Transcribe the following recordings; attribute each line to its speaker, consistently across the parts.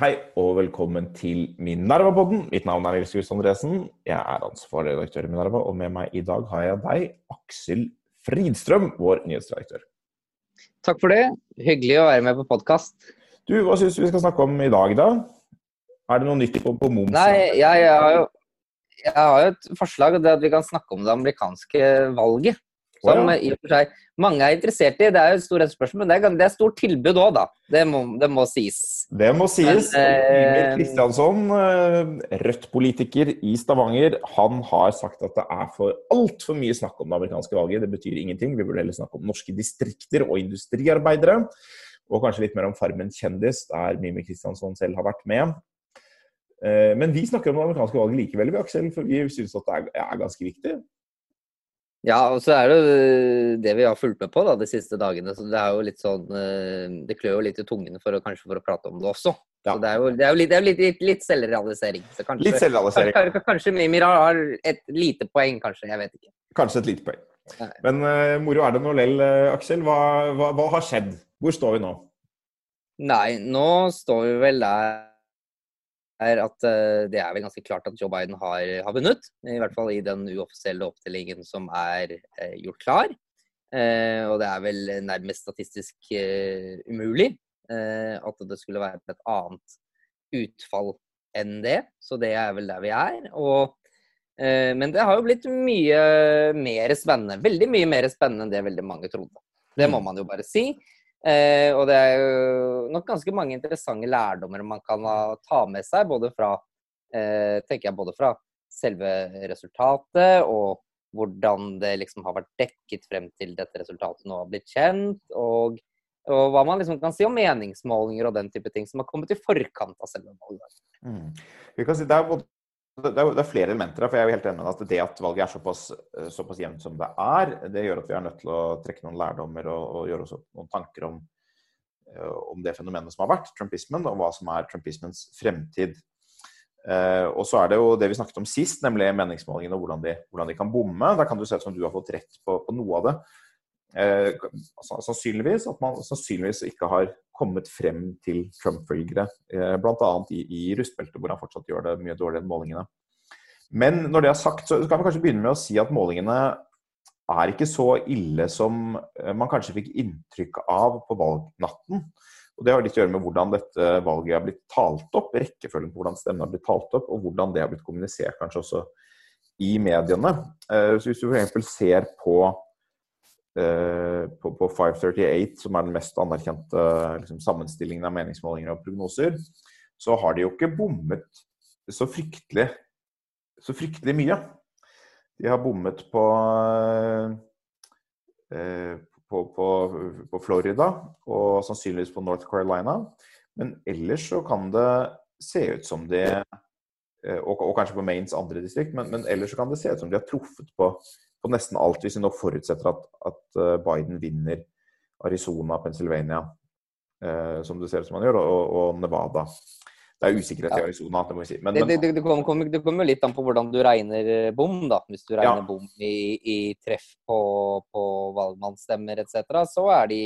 Speaker 1: Hei og velkommen til Minerva-podden. Mitt navn er Nils Gust Andresen. Jeg er ansvarlig redaktør i Minerva, og med meg i dag har jeg deg, Aksel Fridstrøm, vår nyhetsredaktør.
Speaker 2: Takk for det. Hyggelig å være med på podkast.
Speaker 1: Du, hva syns du vi skal snakke om i dag, da? Er det noe nytt på, på moms?
Speaker 2: Nei, jeg, jeg, har jo, jeg har jo et forslag, og det er at vi kan snakke om det amerikanske valget. Som
Speaker 1: oh, ja.
Speaker 2: i og for seg mange er interessert i. Det er jo et stort spørsmål, men det er, det er stort tilbud òg, da. Det må, det må sies.
Speaker 1: Det må sies.
Speaker 2: Eh,
Speaker 1: Kristiansson, eh, Rødt-politiker i Stavanger, han har sagt at det er for altfor mye snakk om det amerikanske valget. Det betyr ingenting. Vi burde heller snakke om norske distrikter og industriarbeidere. Og kanskje litt mer om Farmen kjendis, der Mimi Kristiansson selv har vært med. Eh, Men vi snakker om det amerikanske valget likevel, vi, Aksel, for vi syns at det er ganske viktig.
Speaker 2: Ja, og så er det jo det vi har fulgt med på da, de siste dagene. Så det er jo litt sånn eh, Det klør jo litt i tungen for å, kanskje for å prate om det også.
Speaker 1: Ja.
Speaker 2: Så det er jo, det er jo litt, det er jo litt, litt, selvrealisering. Så kanskje,
Speaker 1: Litt selvrealisering.
Speaker 2: kanskje, kanskje Mimir har et lite poeng, kanskje. Jeg vet ikke.
Speaker 1: Kanskje et lite poeng.
Speaker 2: Nei.
Speaker 1: Men uh, moro er det nå lell, eh, Aksel. Hva, hva, hva har skjedd? Hvor står vi nå?
Speaker 2: Nei, nå står vi vel der at eh, det er vel ganske klart at Joe Biden har, har vunnet. I hvert fall i den uoffisielle opptellingen som er eh, gjort klar. Eh, og det er vel nærmest statistisk eh, umulig eh, at det skulle være et annet utfall enn det. Så det er vel der vi er. Og, eh, men det har jo blitt mye mer spennende. Veldig mye mer spennende enn det veldig mange trodde. Det må man jo bare si. Eh, og det er jo nok ganske mange interessante lærdommer man kan ta med seg, både fra, eh, tenker jeg, både fra selve resultatet og hvordan det liksom har vært dekket frem til dette resultatet nå har blitt kjent, og, og hva man liksom kan si om meningsmålinger og den type ting som har kommet i forkant av selve valget.
Speaker 1: Vi kan si, det, er, det, er, er flere elementer her, for jeg er jo helt enig med at det at valget er såpass, eh, såpass jevnt som det er, det gjør at vi er nødt til å trekke noen lærdommer og, og gjøre oss noen tanker om, eh, om det fenomenet som har vært, trumpismen, og hva som er trumpismens fremtid. Eh, og så er det jo det vi snakket om sist, nemlig meningsmålingene og hvordan de, hvordan de kan bomme. Da kan du se ut som du har fått rett på, på noe av det. Eh, sannsynligvis at man sannsynligvis ikke har kommet frem til Trump-følgere, eh, bl.a. I, i rustbeltet, hvor han fortsatt gjør det mye dårligere enn målingene. Men når det er sagt, så kan vi kanskje begynne med å si at målingene er ikke så ille som eh, man kanskje fikk inntrykk av på valgnatten. Og Det har litt å gjøre med hvordan dette valget har blitt talt opp, rekkefølgen på hvordan stemmene har blitt talt opp, og hvordan det har blitt kommunisert kanskje også i mediene. Eh, Så Hvis du f.eks. ser på, på, på 538, som er den mest anerkjente liksom, sammenstillingen av meningsmålinger og prognoser, så har de jo ikke bommet så fryktelig, så fryktelig mye. De har bommet på eh, på, på, på Florida og sannsynligvis på North Carolina. Men ellers så kan det se ut som de eh, og, og kanskje på Maines andre distrikt, men, men ellers så kan det se ut som de har truffet på, på nesten alt, hvis vi nå forutsetter at, at eh, Biden vinner Arizona, Pennsylvania, eh, som det ser ut som han gjør, og, og Nevada. Det er usikkerhet i Arizona, det må vi si. Men,
Speaker 2: Det,
Speaker 1: men,
Speaker 2: det, det, kommer kommer jo litt an på hvordan du regner eh, bom, da. Hvis du regner
Speaker 1: Ja.
Speaker 2: bom i, i treff på, på valgmannsstemmer etc., så er de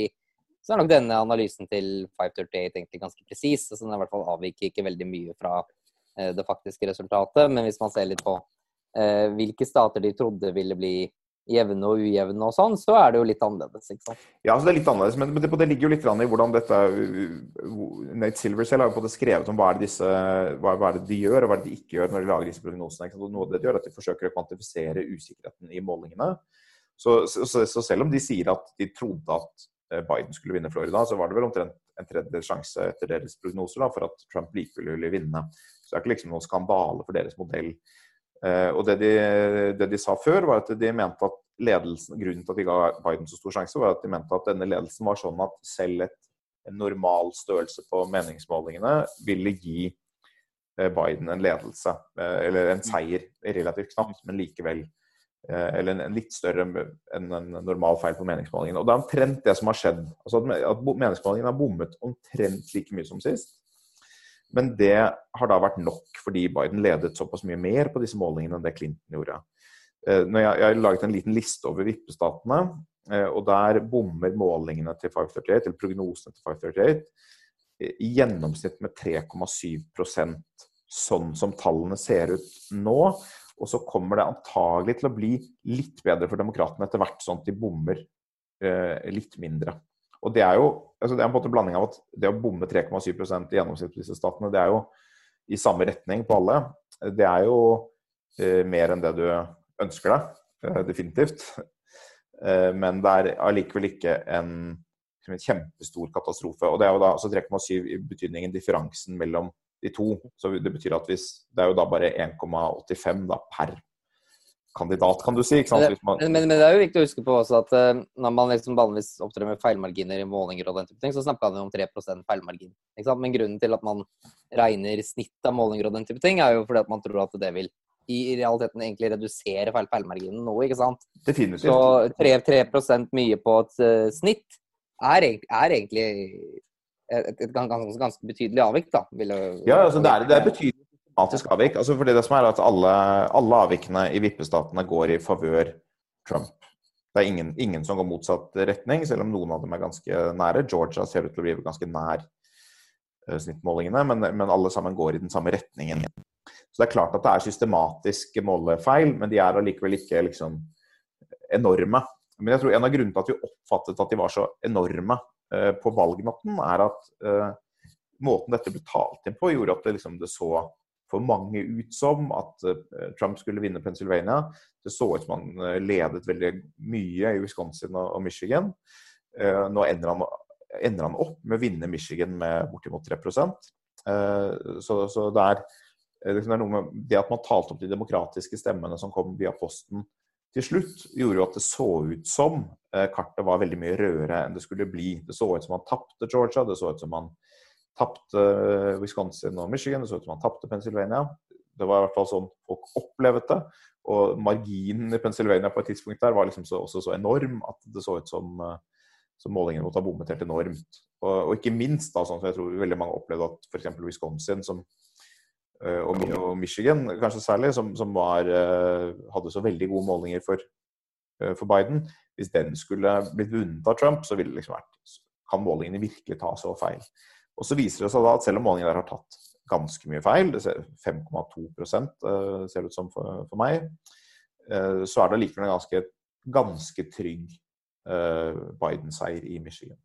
Speaker 2: så er nok denne analysen til 538 egentlig ganske presis. Så den i hvert fall avviker ikke veldig mye fra eh, det faktiske resultatet. Men hvis man ser litt på eh, hvilke stater de trodde ville bli jevne og ujevne og sånn, så er det jo litt annerledes. ikke sant?
Speaker 1: Ja, altså det er litt annerledes, men det, det ligger jo litt i hvordan dette Nate Silver selv har jo på det skrevet om hva er, det disse, hva, er det de gjør, og hva er det de ikke gjør når de lager disse prognosene. ikke sant? Og noe av det de gjør, er at de forsøker å kvantifisere usikkerheten i målingene. Så, så, så, så selv om de sier at de trodde at eh, Biden skulle vinne Florida, så var det vel omtrent en tredjedel sjanse etter deres prognoser da, for at Trump likevel ville vinne. Så det er ikke liksom noen skandale for deres modell. Eh, og det de, det de sa før, var at de mente at ledelsen, grunnen til at de ga Biden så stor sjanse, var at de mente at denne ledelsen var sånn at selv et, en normal størrelse på meningsmålingene ville gi eh, Biden en ledelse, eh, eller en seier, relativt knapt, men likevel. Eller en, litt større enn en normal feil på meningsmålingene. Og det er omtrent det som har skjedd. Altså at, at meningsmålingene har bommet omtrent like mye som sist. Men det har da vært nok fordi Biden ledet såpass mye mer på disse målingene enn det Clinton gjorde. Eh, jeg, jeg har laget en liten liste over vippestatene, eh, og der bommer målingene til 538, eller prognosene til 538, i gjennomsnitt med 3,7% sånn som tallene ser ut nå. Og så kommer det antagelig til å bli litt bedre for demokratene etter hvert, sånn at de bommer eh, litt mindre. Og Det er jo altså det er en måte blanding av at det å bomme 3,7 i gjennomsnitt på disse statene, det er jo i samme retning på alle. Det er jo eh, mer enn det du ønsker deg, eh, definitivt. Eh, men det er allikevel ikke en, en, kjempestor katastrofe. Og det er jo da altså 3,7 i betydningen differansen mellom de to. Så det betyr at hvis Det er jo da bare 1,85 per kandidat, kan du si.
Speaker 2: Man... Men, men, men, det er jo viktig å huske på også at uh, når man liksom vanligvis opptrer med feilmarginer i målinger, og den type ting, så snakker man jo om 3% feilmargin. Men grunnen til at man regner snitt av målinger og den type ting, er jo fordi at man tror at det vil i realiteten egentlig redusere feil feilmarginen noe, ikke sant?
Speaker 1: Definitivt.
Speaker 2: Så 3, 3% mye på et uh, snitt er, er, egentlig et, et, et ganske, ganske, betydelig avvik, da.
Speaker 1: ja, altså det er, det er betydelig systematisk avvik. Altså fordi det som er at alle, alle avvikene i vippestatene går i favør Trump. Det er ingen, ingen, som går motsatt retning, selv om noen av dem er ganske nære. Georgia ser ut til å bli ganske nær uh, snittmålingene, men, men, alle sammen går i den samme retningen. Så det er klart at det er systematiske målefeil, men de er allikevel ikke liksom enorme. Men jeg tror en av grunnene til at vi oppfattet at de var så enorme uh, på valgnatten, er at uh, måten dette ble talt inn på, gjorde at det, liksom, det så for mange ut som at eh, Trump skulle vinne Pennsylvania. Det så ut som han eh, ledet veldig mye i Wisconsin og Michigan. Eh, nå ender han, ender han opp med å vinne Michigan med bortimot 3 Så, så det, er, det er noe med det at man talte opp de demokratiske stemmene som kom via posten til slutt, gjorde jo at det så ut som kartet var veldig mye rødere enn det skulle bli. Det så ut som han tapte Georgia, det så ut som han tapte eh, Wisconsin og Michigan, det så ut som han tapte Pennsylvania. Det var i hvert fall sånn folk opplevde det. Og marginen i Pennsylvania på et tidspunkt der var liksom så, også så enorm at det så ut som, eh, som målingene måtte ha bommet helt enormt. Og, og, ikke minst, da, sånn som jeg tror veldig mange opplevde at f.eks. Wisconsin som, eh, og, og, Michigan kanskje særlig, som, som var, hadde så veldig gode målinger for, for Biden, hvis den skulle blitt vunnet av Trump, så ville det liksom vært Kan målingene virkelig ta så feil? Og så viser det seg da at selv om målingen der har tatt ganske mye feil, det ser 5,2 uh, eh, ser det ut som for, meg, uh, så er det likevel en ganske, ganske trygg uh, Biden-seier i Michigan.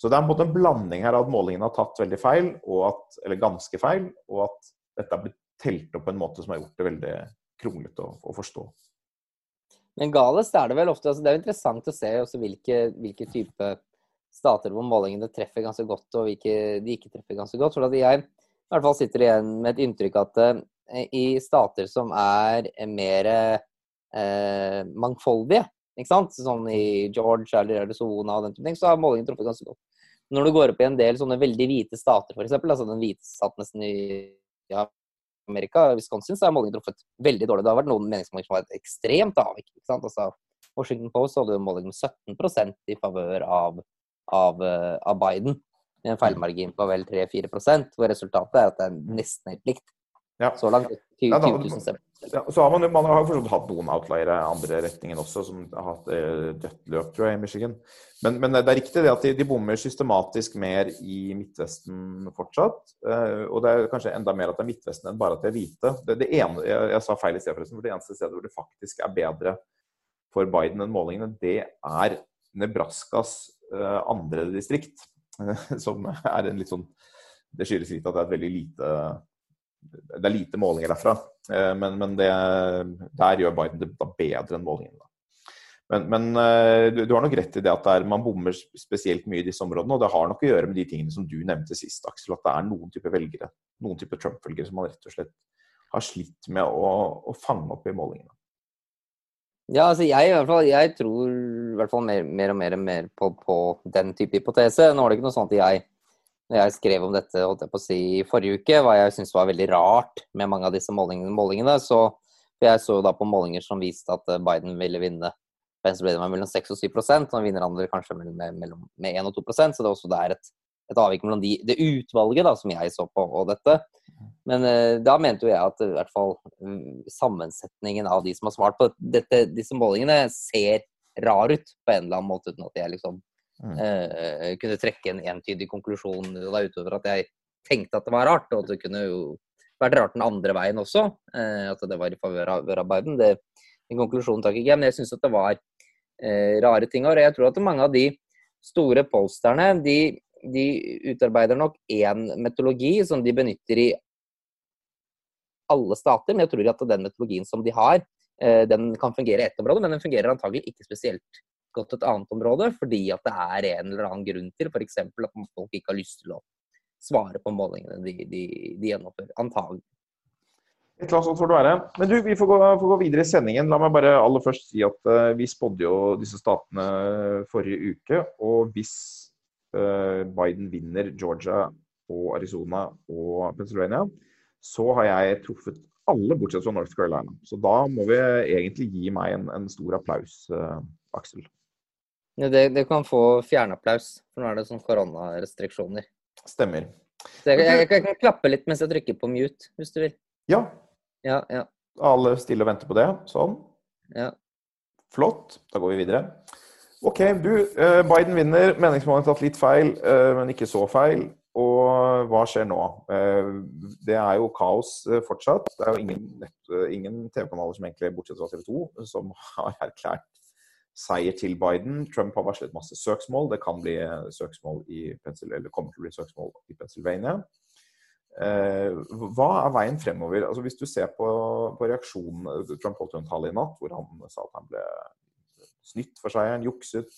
Speaker 1: Så det er en, en blanding her av at målingen har tatt veldig feil, at, eller ganske feil, og at dette har blitt telt opp på en måte som har gjort det veldig kronglete å, å, forstå.
Speaker 2: Men galest er det vel ofte. Altså det er interessant å se hvilke, hvilke type stater hvor målingene treffer ganske godt, og hvilke de ikke treffer ganske godt. For jeg i hvert fall sitter igjen med et inntrykk at uh, i stater som er mer uh, mangfoldige, ikke sant? sånn i George eller Arizona og den type ting, så har målingen truffet ganske godt. Når du går opp i en del sånne veldig hvite stater, f.eks., altså den hvite staten nesten i ja, Amerika, Wisconsin, så er målingen truffet veldig dårlig. Det har vært noen meningsmålinger som har vært ekstremt avvik. ikke sant? Altså, Washington Post hadde jo måling med 17% i favør av av, eh, av Biden. Med en feilmargin på vel 3-4% hvor resultatet er at det er nesten helt likt.
Speaker 1: Ja.
Speaker 2: Så langt 20, 20 000 stemmer.
Speaker 1: Ja, så har man, man har forstått hatt noen outliere andre retningen også, som har hatt eh, dødt løp, tror jeg, i Michigan. Men, men, det er riktig det at de, de, bommer systematisk mer i Midtvesten fortsatt. Eh, og det er kanskje enda mer at det er Midtvesten enn bare at de er hvite. Det, det ene, jeg, jeg, sa feil i sted, forresten, for det eneste stedet hvor det faktisk er bedre for Biden enn målingene, det er Nebraskas andre distrikt, som er en litt sånn Det skyldes litt at det er et veldig lite det er lite målinger derfra. Eh, men, men det, der gjør Biden det bedre enn målingene. Men, men eh, du, du, har nok rett i det at er, man bommer spesielt mye i disse områdene. Og det har nok å gjøre med de tingene som du nevnte sist, Aksel. At det er noen type velgere, noen type Trump-velgere som man rett og slett har slitt med å, å fange opp i målingene.
Speaker 2: Ja, altså jeg, i hvert fall, jeg tror i hvert fall mer, mer og mer, mer på, på, den type hypotese. Nå var det ikke noe sånn at jeg, når jeg skrev om dette holdt jeg på å si, i forrige uke, hva jeg syntes var veldig rart med mange av disse målingene, målingene så Jeg så da på målinger som viste at eh, Biden ville vinne Pennsylvania med mellom 6 og 7% Nå vinner andre kanskje med, med, med 1 og 2% så det er også der et, et avvik mellom de, det utvalget da, som jeg så på, og dette. Men uh, da mente jo jeg at i hvert fall um, sammensetningen av de som har svart på dette, disse målingene, ser rar ut på en eller annen måte, uten at jeg liksom mm. eh, kunne trekke en entydig konklusjon da utover at jeg tenkte at det var rart, og at det kunne jo vært rart den andre veien også. uh, at det var i favør av, av Biden. Det, den konklusjonen tar ikke jeg, men jeg syns at det var rare ting. Og jeg tror at mange av de store polsterne de, de utarbeider nok én metodologi som de benytter i alle stater, men jeg tror at den metodologien som de har, eh, den kan fungere i ett område, men den fungerer antagelig ikke spesielt godt et annet område, fordi at det er en eller annen grunn til f.eks. at folk ikke har lyst til å svare på målingene de, de, de gjennomfører. Antagelig.
Speaker 1: Annet sånt får det være. Men du, vi får gå, får gå, videre i sendingen. La meg bare aller først si at uh, vi spådde jo disse statene forrige uke. Og hvis Biden vinner Georgia og Arizona og Pennsylvania, så har jeg truffet alle bortsett fra North Carolina. Så da må vi egentlig gi meg en, en stor applaus, uh, Aksel.
Speaker 2: Ja, det, det, kan få fjernapplaus, for nå er det sånn koronarestriksjoner.
Speaker 1: Stemmer.
Speaker 2: Så jeg, jeg, jeg, kan klappe litt mens jeg trykker på mute, hvis du vil.
Speaker 1: Ja.
Speaker 2: ja, ja.
Speaker 1: Alle stille og venter på det. Sånn.
Speaker 2: Ja.
Speaker 1: Flott. Da går vi videre. OK, du. Eh, Biden vinner. Meningsmålingen har tatt litt feil, eh, men ikke så feil. Og hva skjer nå? Eh, det er jo kaos fortsatt. Det er jo ingen, ingen TV-kanaler som egentlig, bortsett fra TV 2, som har erklært seier til Biden. Trump har varslet masse søksmål. Det kan bli søksmål i eller kommer til å bli søksmål i Pennsylvania. Eh, hva er veien fremover? Altså, hvis du ser på, på reaksjonen Trump holdt en tale i natt hvor han sa at han ble snytt for seieren, jukset.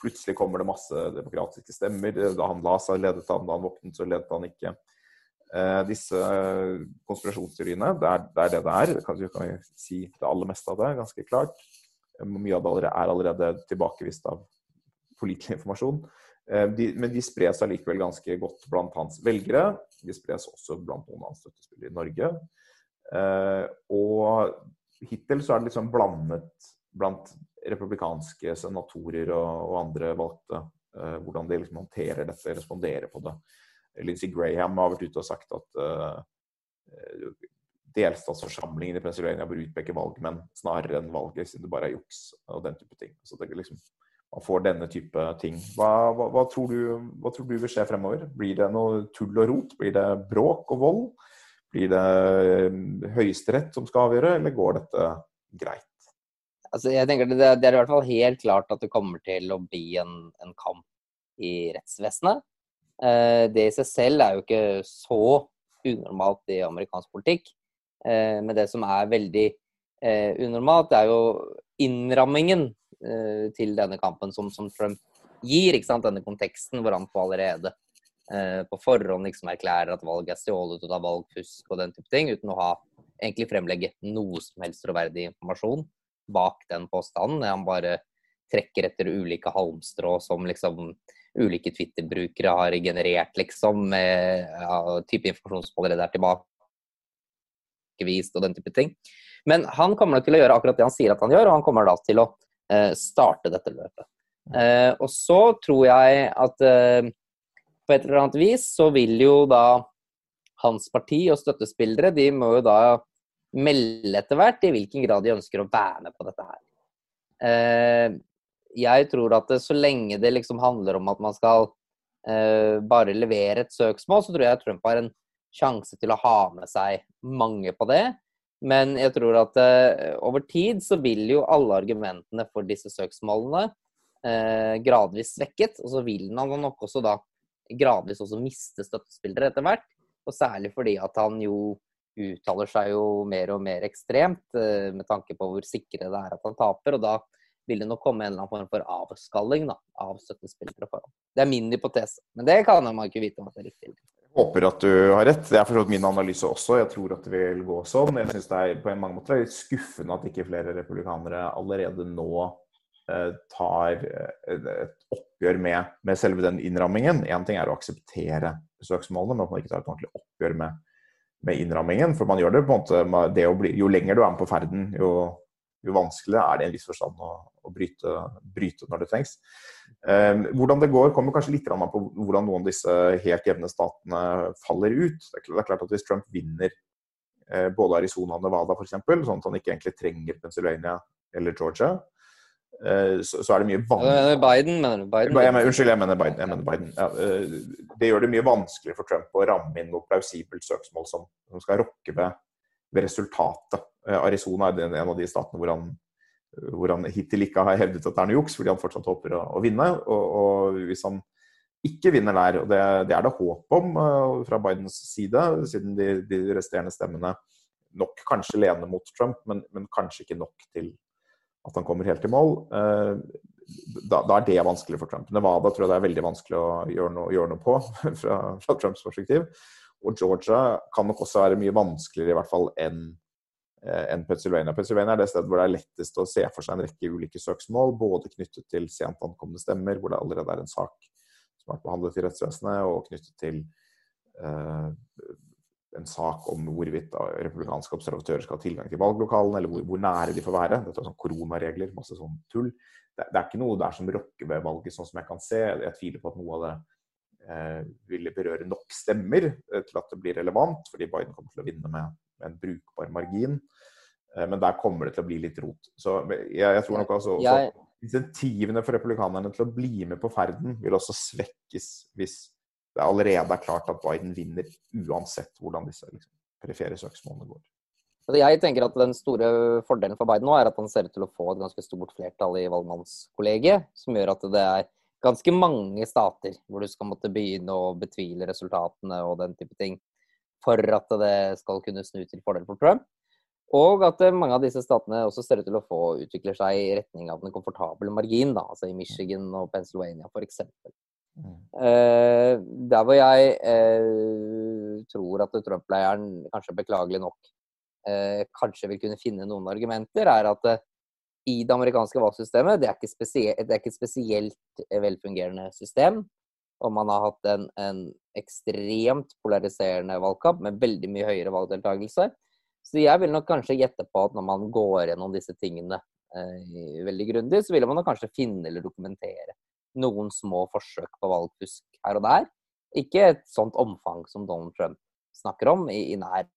Speaker 1: Plutselig kommer det masse demokratiske stemmer. Da han la seg, ledet han. Da han våknet, så ledet han ikke. Eh, disse konspirasjonsteoriene, det er, det er det det er. Kan, kan si det aller meste av det, ganske klart. Mye av det er allerede tilbakevist av pålitelig informasjon. Eh, de, men de spres allikevel ganske godt blant hans velgere. De spres også blant noen av hans støttespillere i Norge. Eh, og hittil så er det liksom blandet blant republikanske senatorer og, og andre valgte Uh, hvordan de liksom håndterer dette, responderer på det. Lindsey Graham har vært ute og sagt at delstatsforsamlingen i Pennsylvania bør utpeke valgmenn snarere enn valget, siden det bare er juks og den type ting. Så det liksom, man får denne type ting. Hva, hva, hva, tror du, hva, tror du, vil skje fremover? Blir det noe tull og rot? Blir det bråk og vold? Blir det eh, Høyesterett som skal avgjøre, eller går dette greit?
Speaker 2: Altså, jeg tenker det, det, er i hvert fall helt klart at det kommer til å bli en, en kamp i rettsvesenet. Eh, det i seg selv er jo ikke så unormalt i amerikansk politikk. Eh, men det som er veldig eh, unormalt, det er jo innrammingen til denne kampen som, som Trump gir. Denne konteksten hvor han på allerede på forhånd liksom erklærer at valget er stjålet ut av valgfusk og den type ting, uten å ha egentlig fremlegge noe som helst troverdig informasjon bak den påstanden. Han bare trekker etter ulike halmstrå som liksom ulike Twitter-brukere har generert, liksom, med ja, type informasjon som allerede er tilbake tilbakevist og den type ting. Men han kommer til å gjøre akkurat det han sier at han gjør, og han kommer da til å eh, starte dette løpet. Eh, og så tror jeg at eh, på et eller annet vis så vil jo da hans parti og støttespillere de må jo da melde etter hvert i hvilken grad de ønsker å være med på dette her. Eh, jeg tror at så lenge det liksom handler om at man skal eh, bare levere et søksmål, så tror jeg Trump har en sjanse til å ha med seg mange på det. Men jeg tror at uh, over tid så vil jo alle argumentene for disse søksmålene gradvis svekket. Og så vil han nok også da gradvis også miste støttespillere etter hvert. Og særlig fordi at han jo uttaler seg jo mer og mer ekstremt uh, med tanke på hvor sikre det er at han taper. Og da vil det nok komme en eller annen form for avskalling da, av støttespillere for. Det er min hypotese, men det kan man ikke vite om det er riktig.
Speaker 1: Jeg Håper at du har rett. Det er for min analyse også. Jeg tror at det vil gå sånn. Jeg syns det er på en mange måter litt skuffende at ikke flere republikanere allerede nå eh, tar eh, et oppgjør med, med, selve den innrammingen. Én ting er å akseptere søksmålene, men at man ikke tar et ordentlig oppgjør med, med innrammingen. For man gjør det på en måte bli, Jo lenger du er med på ferden, jo, jo vanskeligere er det i en viss forstand å, å bryte, bryte, når det trengs. Eh, hvordan det går, kommer kanskje litt an på hvordan noen av disse helt jevne statene faller ut. Det er klart at Hvis Trump vinner eh, både Arizona og Nevada f.eks., sånn at han ikke egentlig trenger Pennsylvania eller Georgia, så, så, er det mye
Speaker 2: vanskelig Biden, mener du? Biden? Jeg,
Speaker 1: mener, unnskyld, jeg mener Biden. Jeg mener Biden. Ja, det gjør det mye vanskeligere for Trump å ramme inn noe plausibelt søksmål som, som skal rokke ved, ved, resultatet. Arizona er en av de statene hvor han, hvor han hittil ikke har hevdet at det er noe juks, fordi han fortsatt håper å, å vinne. Og, og, hvis han ikke vinner der, og det, det er det håp om fra Bidens side, siden de, de resterende stemmene nok kanskje lener mot Trump, men, men, kanskje ikke nok til at han kommer helt i mål. Uh, da, da, er det vanskelig for Trump. Nevada tror jeg det er veldig vanskelig å gjøre noe, gjøre noe på fra, fra, Trumps perspektiv. Og Georgia kan nok også være mye vanskeligere i hvert fall enn eh, enn Pennsylvania. Pennsylvania er det stedet hvor det er lettest å se for seg en rekke ulike søksmål, både knyttet til sent ankomne stemmer, hvor det allerede er en sak som har vært behandlet i rettsvesenet, og knyttet til uh, en sak om hvorvidt republikanske observatører skal ha tilgang til valglokalene, eller hvor, hvor, nære de får være. Dette er sånn koronaregler, masse sånn tull. Det, det, er ikke noe der som rokker ved valget, sånn som jeg kan se. Jeg tviler på at noe av det eh, ville berøre nok stemmer eh, til at det blir relevant, fordi Biden kommer til å vinne med, med en brukbar margin. Eh, men der kommer det til å bli litt rot. Så jeg, jeg tror nok altså også. Insentivene for republikanerne til å bli med på ferden vil også svekkes hvis det allerede er klart at Biden vinner uansett hvordan disse liksom, perifere søksmålene går.
Speaker 2: Altså, jeg tenker at Den store fordelen for Biden nå er at han ser ut til å få et ganske stort flertall i valgmannskollegiet, som gjør at det er ganske mange stater hvor du skal måtte begynne å betvile resultatene og den type ting for at det skal kunne snu til fordel for Trump. Og at mange av disse statene også ser ut til å få utvikle seg i retning av en komfortabel margin, da, altså i Michigan og Pennsylvania f.eks. Uh, der hvor jeg uh, tror at Trump-leiren kanskje beklagelig nok uh, kanskje vil kunne finne noen argumenter, er at i det amerikanske valgsystemet det er, det er ikke et spesielt velfungerende system. Og man har hatt en, en, ekstremt polariserende valgkamp med veldig mye høyere valgdeltakelse. Så jeg vil nok kanskje gjette på at når man går gjennom disse tingene veldig grundig, så vil man kanskje finne eller dokumentere noen små forsøk på valgfusk her og der. Ikke et sånt omfang som Donald Trump snakker om i, i nærheten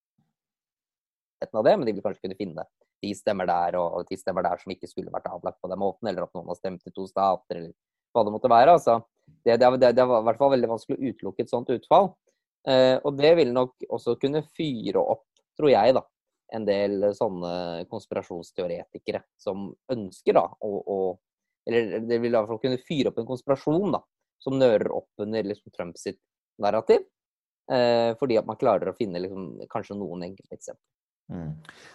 Speaker 2: av det, men de vil kanskje kunne finne de stemmer der og de stemmer der som ikke skulle vært avlagt på den måten, eller at noen har stemt i to stater, eller hva det måtte være. Altså, det, det, det, det, var i hvert fall veldig vanskelig å utelukke et sånt utfall. Eh, og det vil nok også kunne fyre opp, tror jeg, da, en del sånne konspirasjonsteoretikere som ønsker da, å, å eller det vil i hvert fall kunne fyre opp en konspirasjon da, som nører opp under liksom, Trump sitt narrativ. Eh, fordi at man klarer å finne liksom, kanskje noen enkelteksempler. Mm.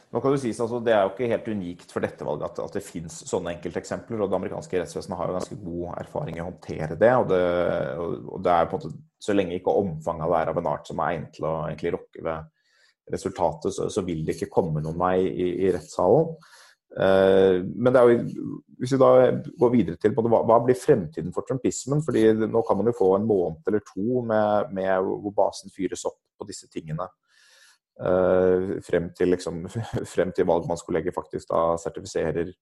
Speaker 1: Nå kan du si, altså, Det er jo ikke helt unikt for dette valget at, at det finnes sånne enkelteksempler. og Det amerikanske rettsvesenet har jo ganske god erfaring i å håndtere det. og det, og det er på en måte, Så lenge ikke omfanget av det er av en art som er egnet til å egentlig rokke ved resultatet, så, så, vil det ikke komme noen vei i, i rettssalen. Eh, men jo, hvis vi da går videre til hva, hva blir fremtiden for trumpismen? fordi Nå kan man jo få en måned eller to med, med hvor basen fyres opp på disse tingene. Uh, frem, til, liksom, frem til valgmannskollegiet faktisk da sertifiserer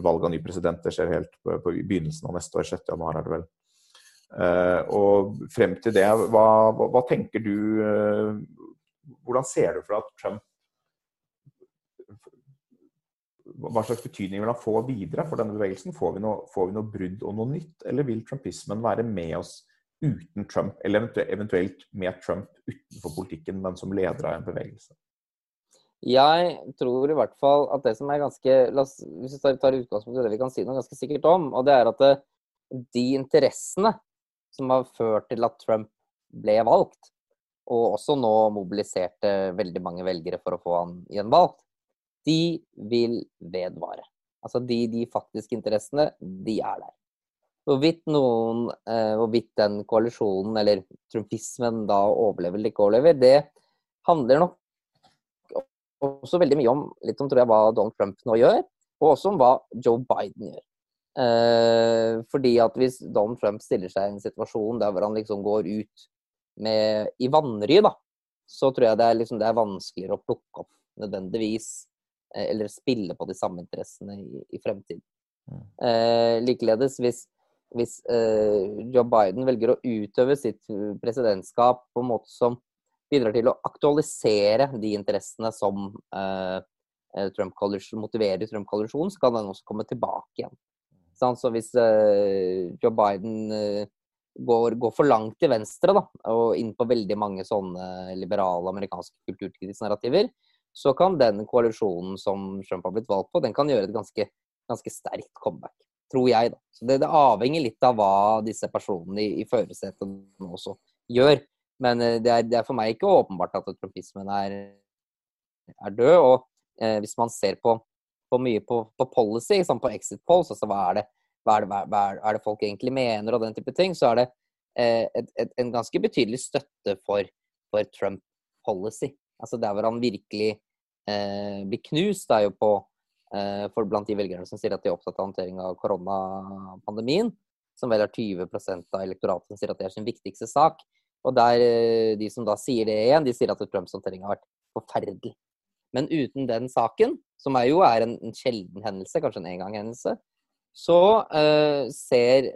Speaker 1: valg av ny president. Det skjer helt på, på begynnelsen av neste år, 6. januar er det vel. Uh, og frem til det, hva, hva, hva tenker du uh, Hvordan ser du for deg at Trump hva slags betydning vil han få videre for denne bevegelsen? Får vi, noe, får vi noe brudd og noe nytt, eller vil trumpismen være med oss uten Trump, eller eventuelt med Trump utenfor politikken, men som leder av en bevegelse?
Speaker 2: Jeg tror i hvert fall at det som er ganske oss, Hvis vi tar utgangspunkt i det vi kan si noe ganske sikkert om, og det er at det, de interessene som har ført til at Trump ble valgt, og også nå mobiliserte veldig mange velgere for å få han gjenvalgt, de vil vedvare. Altså de, de faktiske interessene, de er der. Hvorvidt noen, eh, hvorvidt den koalisjonen, eller trumpismen, da overlever eller ikke overlever, det handler nok også veldig mye om litt om tror jeg, hva Donald Trump nå gjør, og også om hva Joe Biden gjør. Eh, fordi at hvis Donald Trump stiller seg i en situasjon der hvor han liksom går ut med, i vanry, da, så tror jeg det er, liksom, det er vanskeligere å plukke opp nødvendigvis eller spille på de samme interessene i, i fremtiden. Mm. Eh, likeledes hvis, hvis eh, Joe Biden velger å utøve sitt presidentskap på en måte som bidrar til å aktualisere de interessene som eh, eh Trump motiverer Trump-koalisjonen, så kan den også komme tilbake igjen. Så hvis Joe Biden går, går, for langt til venstre da, og inn på veldig mange sånne liberale amerikanske kulturkritiske narrativer, så kan den koalisjonen som Trump har blitt valgt på, den kan gjøre et ganske, ganske sterkt comeback. Tror jeg, da. Så det, det, avhenger litt av hva disse personene i, i førersetet også gjør. Men eh, det er, det er, for meg ikke åpenbart at trumpismen er, er død. Og eh, hvis man ser på, på mye på, på policy, som på exit polls, altså hva er, det, hva, er det, hva er det, folk egentlig mener og den type ting, så er det eh, et, et, en ganske betydelig støtte for, for Trump policy. Altså der hvor han virkelig eh, blir knust, er jo på eh, for blant de velgerne som sier at de er opptatt av håndtering av koronapandemien, som vel er 20 av elektoratet som sier at det er sin viktigste sak. Og der eh, de som da sier det igjen, de sier at Trumps håndtering har vært forferdelig. Men uten den saken, som er jo er en, en sjelden hendelse, kanskje en engangshendelse, så eh, ser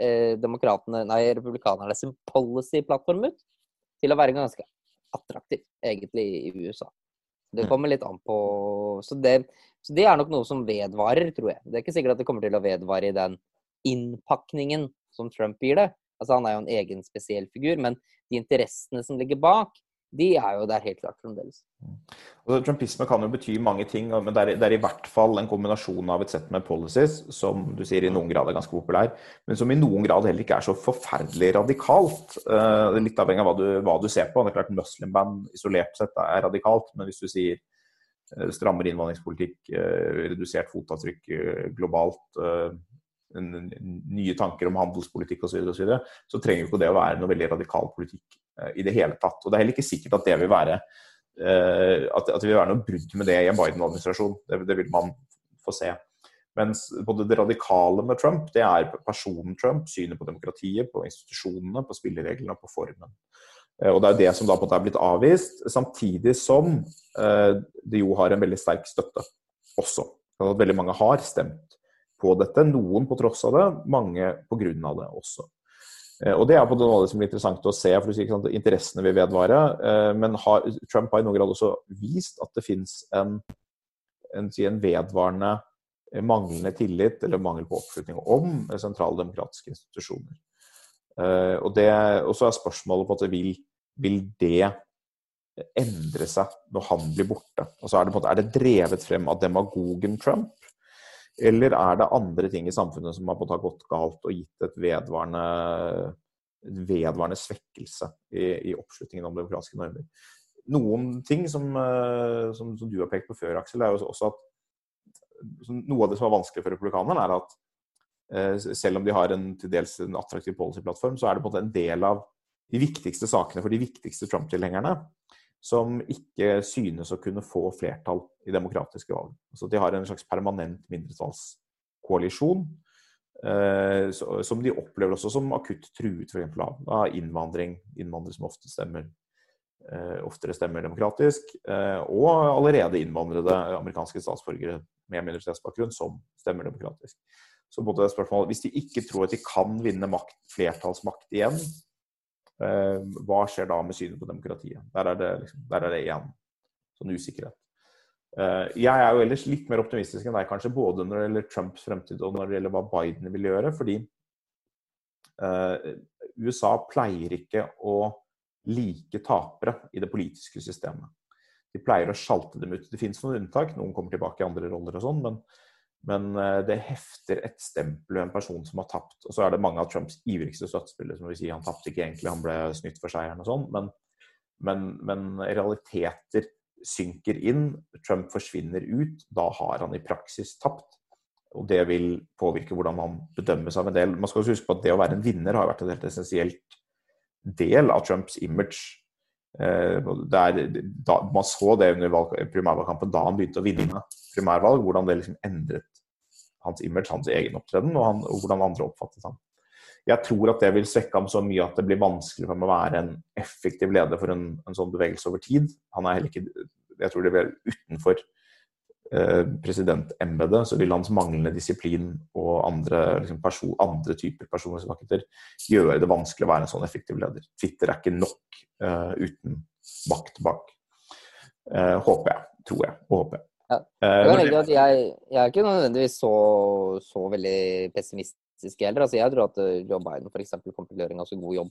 Speaker 2: demokratene, nei, republikanerne sin policy-plattform ut til å være ganske attraktiv, egentlig, i USA. Det mm. kommer litt an på så det, så det, er nok noe som vedvarer, tror jeg. Det er ikke sikkert at det kommer til å vedvare i den innpakningen som Trump gir det. Altså Han er jo en egen spesiell figur, men de interessene som ligger bak, de er jo der helt klart fremdeles.
Speaker 1: Og Trumpisme kan jo bety mange ting, men det er, det er, i hvert fall en kombinasjon av et sett med policies som du sier i noen grad er ganske populær, men som i noen grad heller ikke er så forferdelig radikalt. Uh, litt avhengig av hva du, hva du, ser på. Det er klart Muslimband isolert sett er radikalt, men hvis du sier uh, strammere innvandringspolitikk, uh, redusert fotavtrykk globalt nye tanker om handelspolitikk osv., så, videre, og så, så trenger ikke det å være noe veldig radikal politikk eh, i det hele tatt. Og Det er heller ikke sikkert at det vil være uh, at, det vil være noe brudd med det i en Biden-administrasjon. Det, det, vil man få se. Mens både det radikale med Trump, det er personen Trump, synet på demokratiet, på institusjonene, på spillereglene og på formen. Uh, og Det er det som da på en måte er blitt avvist, samtidig som det jo har en veldig sterk støtte også. At veldig mange har stemt på dette. Noen på tross av det, mange på grunn av det også. Eh, og Det er på noe som blir interessant å se, for du sier ikke sant, interessene vil vedvare. Eh, men har, Trump har i noen grad også vist at det finnes en, en, en, vedvarende eh, manglende tillit eller mangel på oppslutning om sentrale demokratiske institusjoner. Og, det, og så er spørsmålet på at vil, vil det endre seg når han blir borte? Og så er det, på en måte, er det drevet frem av demagogen Trump? Eller er det andre ting i samfunnet som har gått galt og gitt et vedvarende, vedvarende svekkelse i, i, oppslutningen om demokratiske normer? Noen ting som, eh, som, som, du har pekt på før, Aksel, er jo også at noe av det som er vanskelig for republikanerne, er at eh, selv om de har en til dels en attraktiv policy-plattform, så er det på en måte en del av de viktigste sakene for de viktigste Trump-tilhengerne som ikke synes å kunne få flertall i demokratiske valg. Altså de har en slags permanent mindretallskoalisjon, eh, som de opplever også som akutt truet f.eks. Av, innvandring. Innvandrere som ofte stemmer, eh, oftere stemmer demokratisk. Eh, og allerede innvandrede amerikanske statsborgere med minoritetsbakgrunn som stemmer demokratisk. Så både spørsmålet, Hvis de ikke tror at de kan vinne makt, flertallsmakt igjen, Eh, hva skjer da med synet på demokratiet? Der er det, liksom, der er det igjen sånn usikkerhet. Eh, jeg er jo ellers litt mer optimistisk enn deg, kanskje, både når det gjelder Trumps fremtid og når det gjelder hva Biden vil gjøre. Fordi uh, USA pleier ikke å like tapere i det politiske systemet. De pleier å sjalte dem ut. Det finnes noen unntak, noen kommer tilbake i andre roller og sånn, men men eh, det hefter et stempel ved en person som har tapt. Og så er det mange av Trumps ivrigste støttespillere som vil si han tapte ikke egentlig, han ble snytt for seieren og sånn. Men, men, men, realiteter synker inn. Trump forsvinner ut. Da har han i praksis tapt. Og det vil påvirke hvordan han bedømmes av en del. Man skal også huske på at det å være en vinner har vært en helt essensielt del av Trumps image. Eh, der, da, man så det under primærvalgkampen da han begynte å vinne primærvalg, hvordan det liksom endret hans image, hans egen opptreden, og, han, og hvordan andre oppfattet ham. Jeg tror at det vil svekke ham så mye at det blir vanskelig for ham å være en effektiv leder for en, en sånn bevegelse over tid. Han er heller ikke Jeg tror det vil utenfor eh, presidentembetet så vil hans manglende disiplin og andre, liksom person, andre typer personlighetssvakheter gjøre det vanskelig å være en sånn effektiv leder. Twitter er ikke nok eh, uten makt bak. Eh, håper jeg. Tror jeg. Og håper jeg.
Speaker 2: Ja. Eh, jeg, jeg, jeg, er ikke nødvendigvis så, så veldig pessimistisk urealistiske heller. Altså, jeg tror at eh, Joe Biden f.eks. kommer til å gjøre en ganske god jobb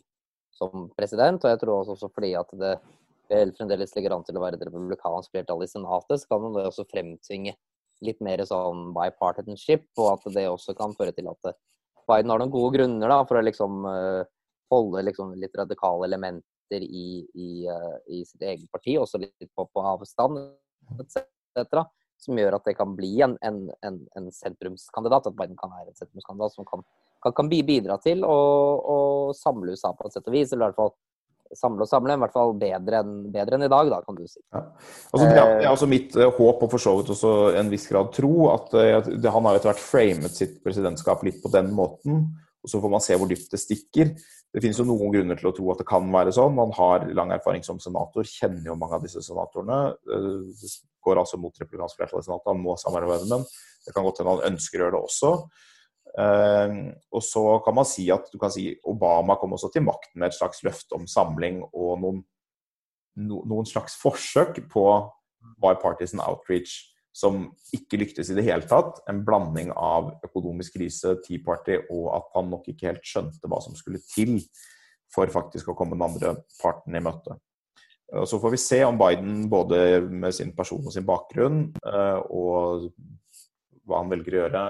Speaker 2: som president. Og jeg tror også, fordi at det fremdeles ligger an til å være et republikansk flertall i Senatet, så kan det også fremtvinge litt mer sånn bipartisanship, og at det også kan føre til at Biden har noen gode grunner da, for å liksom uh, holde liksom, litt radikale elementer i, i, i, sitt eget parti, også litt på, på avstand etc. Som gjør at det kan bli en, en, en, en sentrumskandidat, at Biden kan være en sentrumskandidat som kan, kan, kan bidra til å, å samle USA på et sett og vis, eller i hvert fall samle og samle, i hvert fall bedre enn, bedre enn i dag, da, kan du si. Ja.
Speaker 1: Altså, det, er, også mitt uh, håp, og for så vidt også en viss grad tro, at uh, det, han har etter hvert framet sitt presidentskap litt på den måten. Og så får man se hvor dypt det stikker. Det finnes jo noen grunner til å tro at det kan være sånn. Han har lang erfaring som senator, kjenner jo mange av disse senatorene. Går altså mot republikansk flertall i senatet, han må samarbeide med dem. Det kan godt hende han ønsker å gjøre det også. Uh, og så kan man si at si Obama kom også til makten med et slags løfte om samling og noen, no, noen slags forsøk på bipartisan outreach som ikke lyktes i det hele tatt. En blanding av økonomisk krise, Tea Party og at han nok ikke helt skjønte hva som skulle til for faktisk å komme den andre parten i møte. Og Så får vi se om Biden både med sin person og sin bakgrunn uh, og hva han velger å gjøre,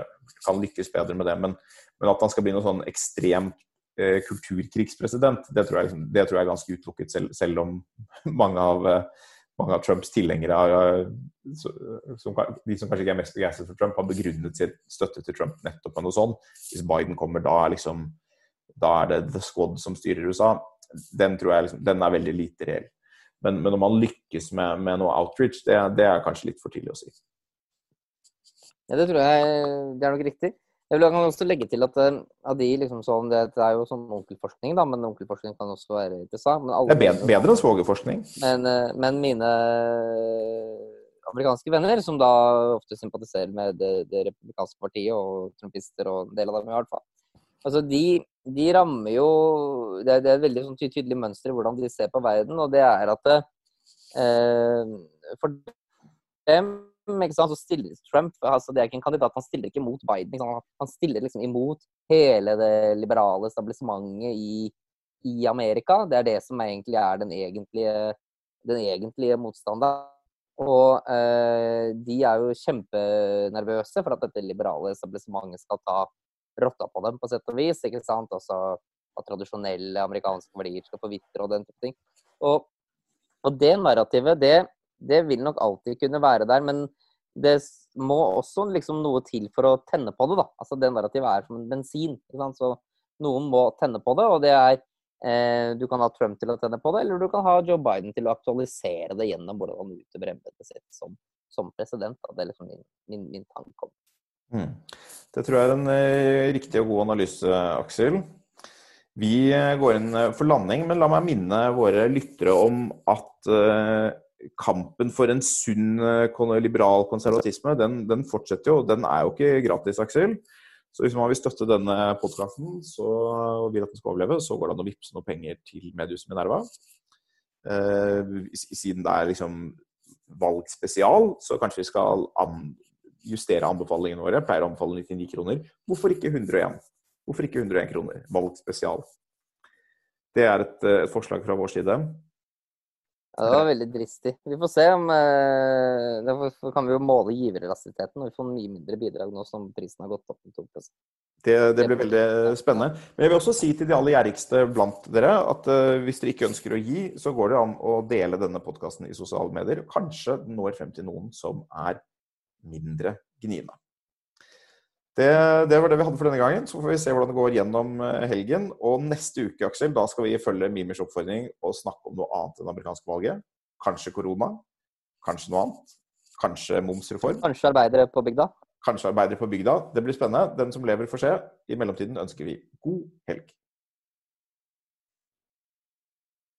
Speaker 1: kan lykkes bedre med det. Men, men at han skal bli noe sånn ekstrem eh, kulturkrigspresident, det tror, jeg, liksom, det tror, jeg, er ganske utelukket, selv, selv om mange av, eh, mange av Trumps tilhengere, eh, de som kanskje ikke er mest begeistret for Trump, har begrunnet sin støtte til Trump nettopp med noe sånt. Hvis Biden kommer, da liksom, da er det the squad som styrer USA. Den tror jeg liksom, den er veldig lite reell. Men, men om man lykkes med, med noe outreach, det, det er kanskje litt for tidlig å si.
Speaker 2: Ja, det tror jeg det er nok riktig. Jeg vil også legge til at uh, av de liksom sånn, det, det, er jo sånn onkelforskning, da, men onkelforskning kan også være interessant.
Speaker 1: det er bedre, bedre enn svogerforskning.
Speaker 2: Men, uh, men, mine amerikanske venner, som da ofte sympatiserer med det, det republikanske partiet og trumpister og en del av dem i hvert fall, altså de, de rammer jo det, det, er et veldig sånn tydelig mønster i hvordan de ser på verden, og det er at eh, for dem ikke sant, så stiller Trump altså Det er ikke en kandidat, han stiller ikke mot Biden. Han stiller liksom imot hele det liberale establissementet i, i, Amerika. Det er det som egentlig er den egentlige, den egentlige motstanderen. Og eh, de er jo kjempenervøse for at dette liberale establissementet skal ta rotta på dem, på sett og vis. ikke sant, Også at tradisjonelle amerikanske verdier skal forvitre og den type ting. Og, og det narrativet, det det vil nok alltid kunne være der. Men det må også liksom noe til for å tenne på det. da. Altså Det narrativet er som en bensin. Så noen må tenne på det, og det er eh, Du kan ha Trump til å tenne på det, eller du kan ha Joe Biden til å aktualisere det gjennom hvordan han utøver embetet sitt som, som, president. Da. Det er liksom min, min, min tanke om
Speaker 1: mm. Det tror jeg er en eh, riktig og god analyse, Aksel. Vi eh, går inn eh, for landing, men la meg minne våre lyttere om at kampen for en sunn liberal konservatisme, den, den, fortsetter jo. Den er jo ikke gratis, Aksel. Så hvis man vil støtte denne podkasten og vil at den skal overleve, så går det an å vippse noen penger til mediehuset Minerva. Eh, siden det er liksom valgspesial, så kanskje vi skal an justere anbefalingene våre. Pleier å anbefale 99 kroner. Hvorfor ikke 101? Hvorfor ikke 101 kroner? Valgspesial. Det er et, et forslag fra vår side.
Speaker 2: Ja, det var veldig dristig. Vi får se om eh, Da kan vi jo måle giverelastiteten, og vi får mye mindre bidrag nå som prisen har gått opp med 2
Speaker 1: det, det blir veldig spennende. Men jeg vil også si til de aller gjerrigste blant dere at uh, hvis dere ikke ønsker å gi, så går det an å dele denne podkasten i sosiale medier. Kanskje den når frem til noen som er mindre gniende. Det, det, var det vi hadde for denne gangen. Så får vi se hvordan det går gjennom eh, helgen. Og neste uke, Aksel, da skal vi følge Mimers oppfordring og snakke om noe annet enn amerikanske valget. Kanskje korona. Kanskje noe annet. Kanskje momsreform.
Speaker 2: Kanskje arbeidere på bygda.
Speaker 1: Kanskje arbeidere på bygda. Det blir spennende. Den som lever, får se. I mellomtiden ønsker vi god helg.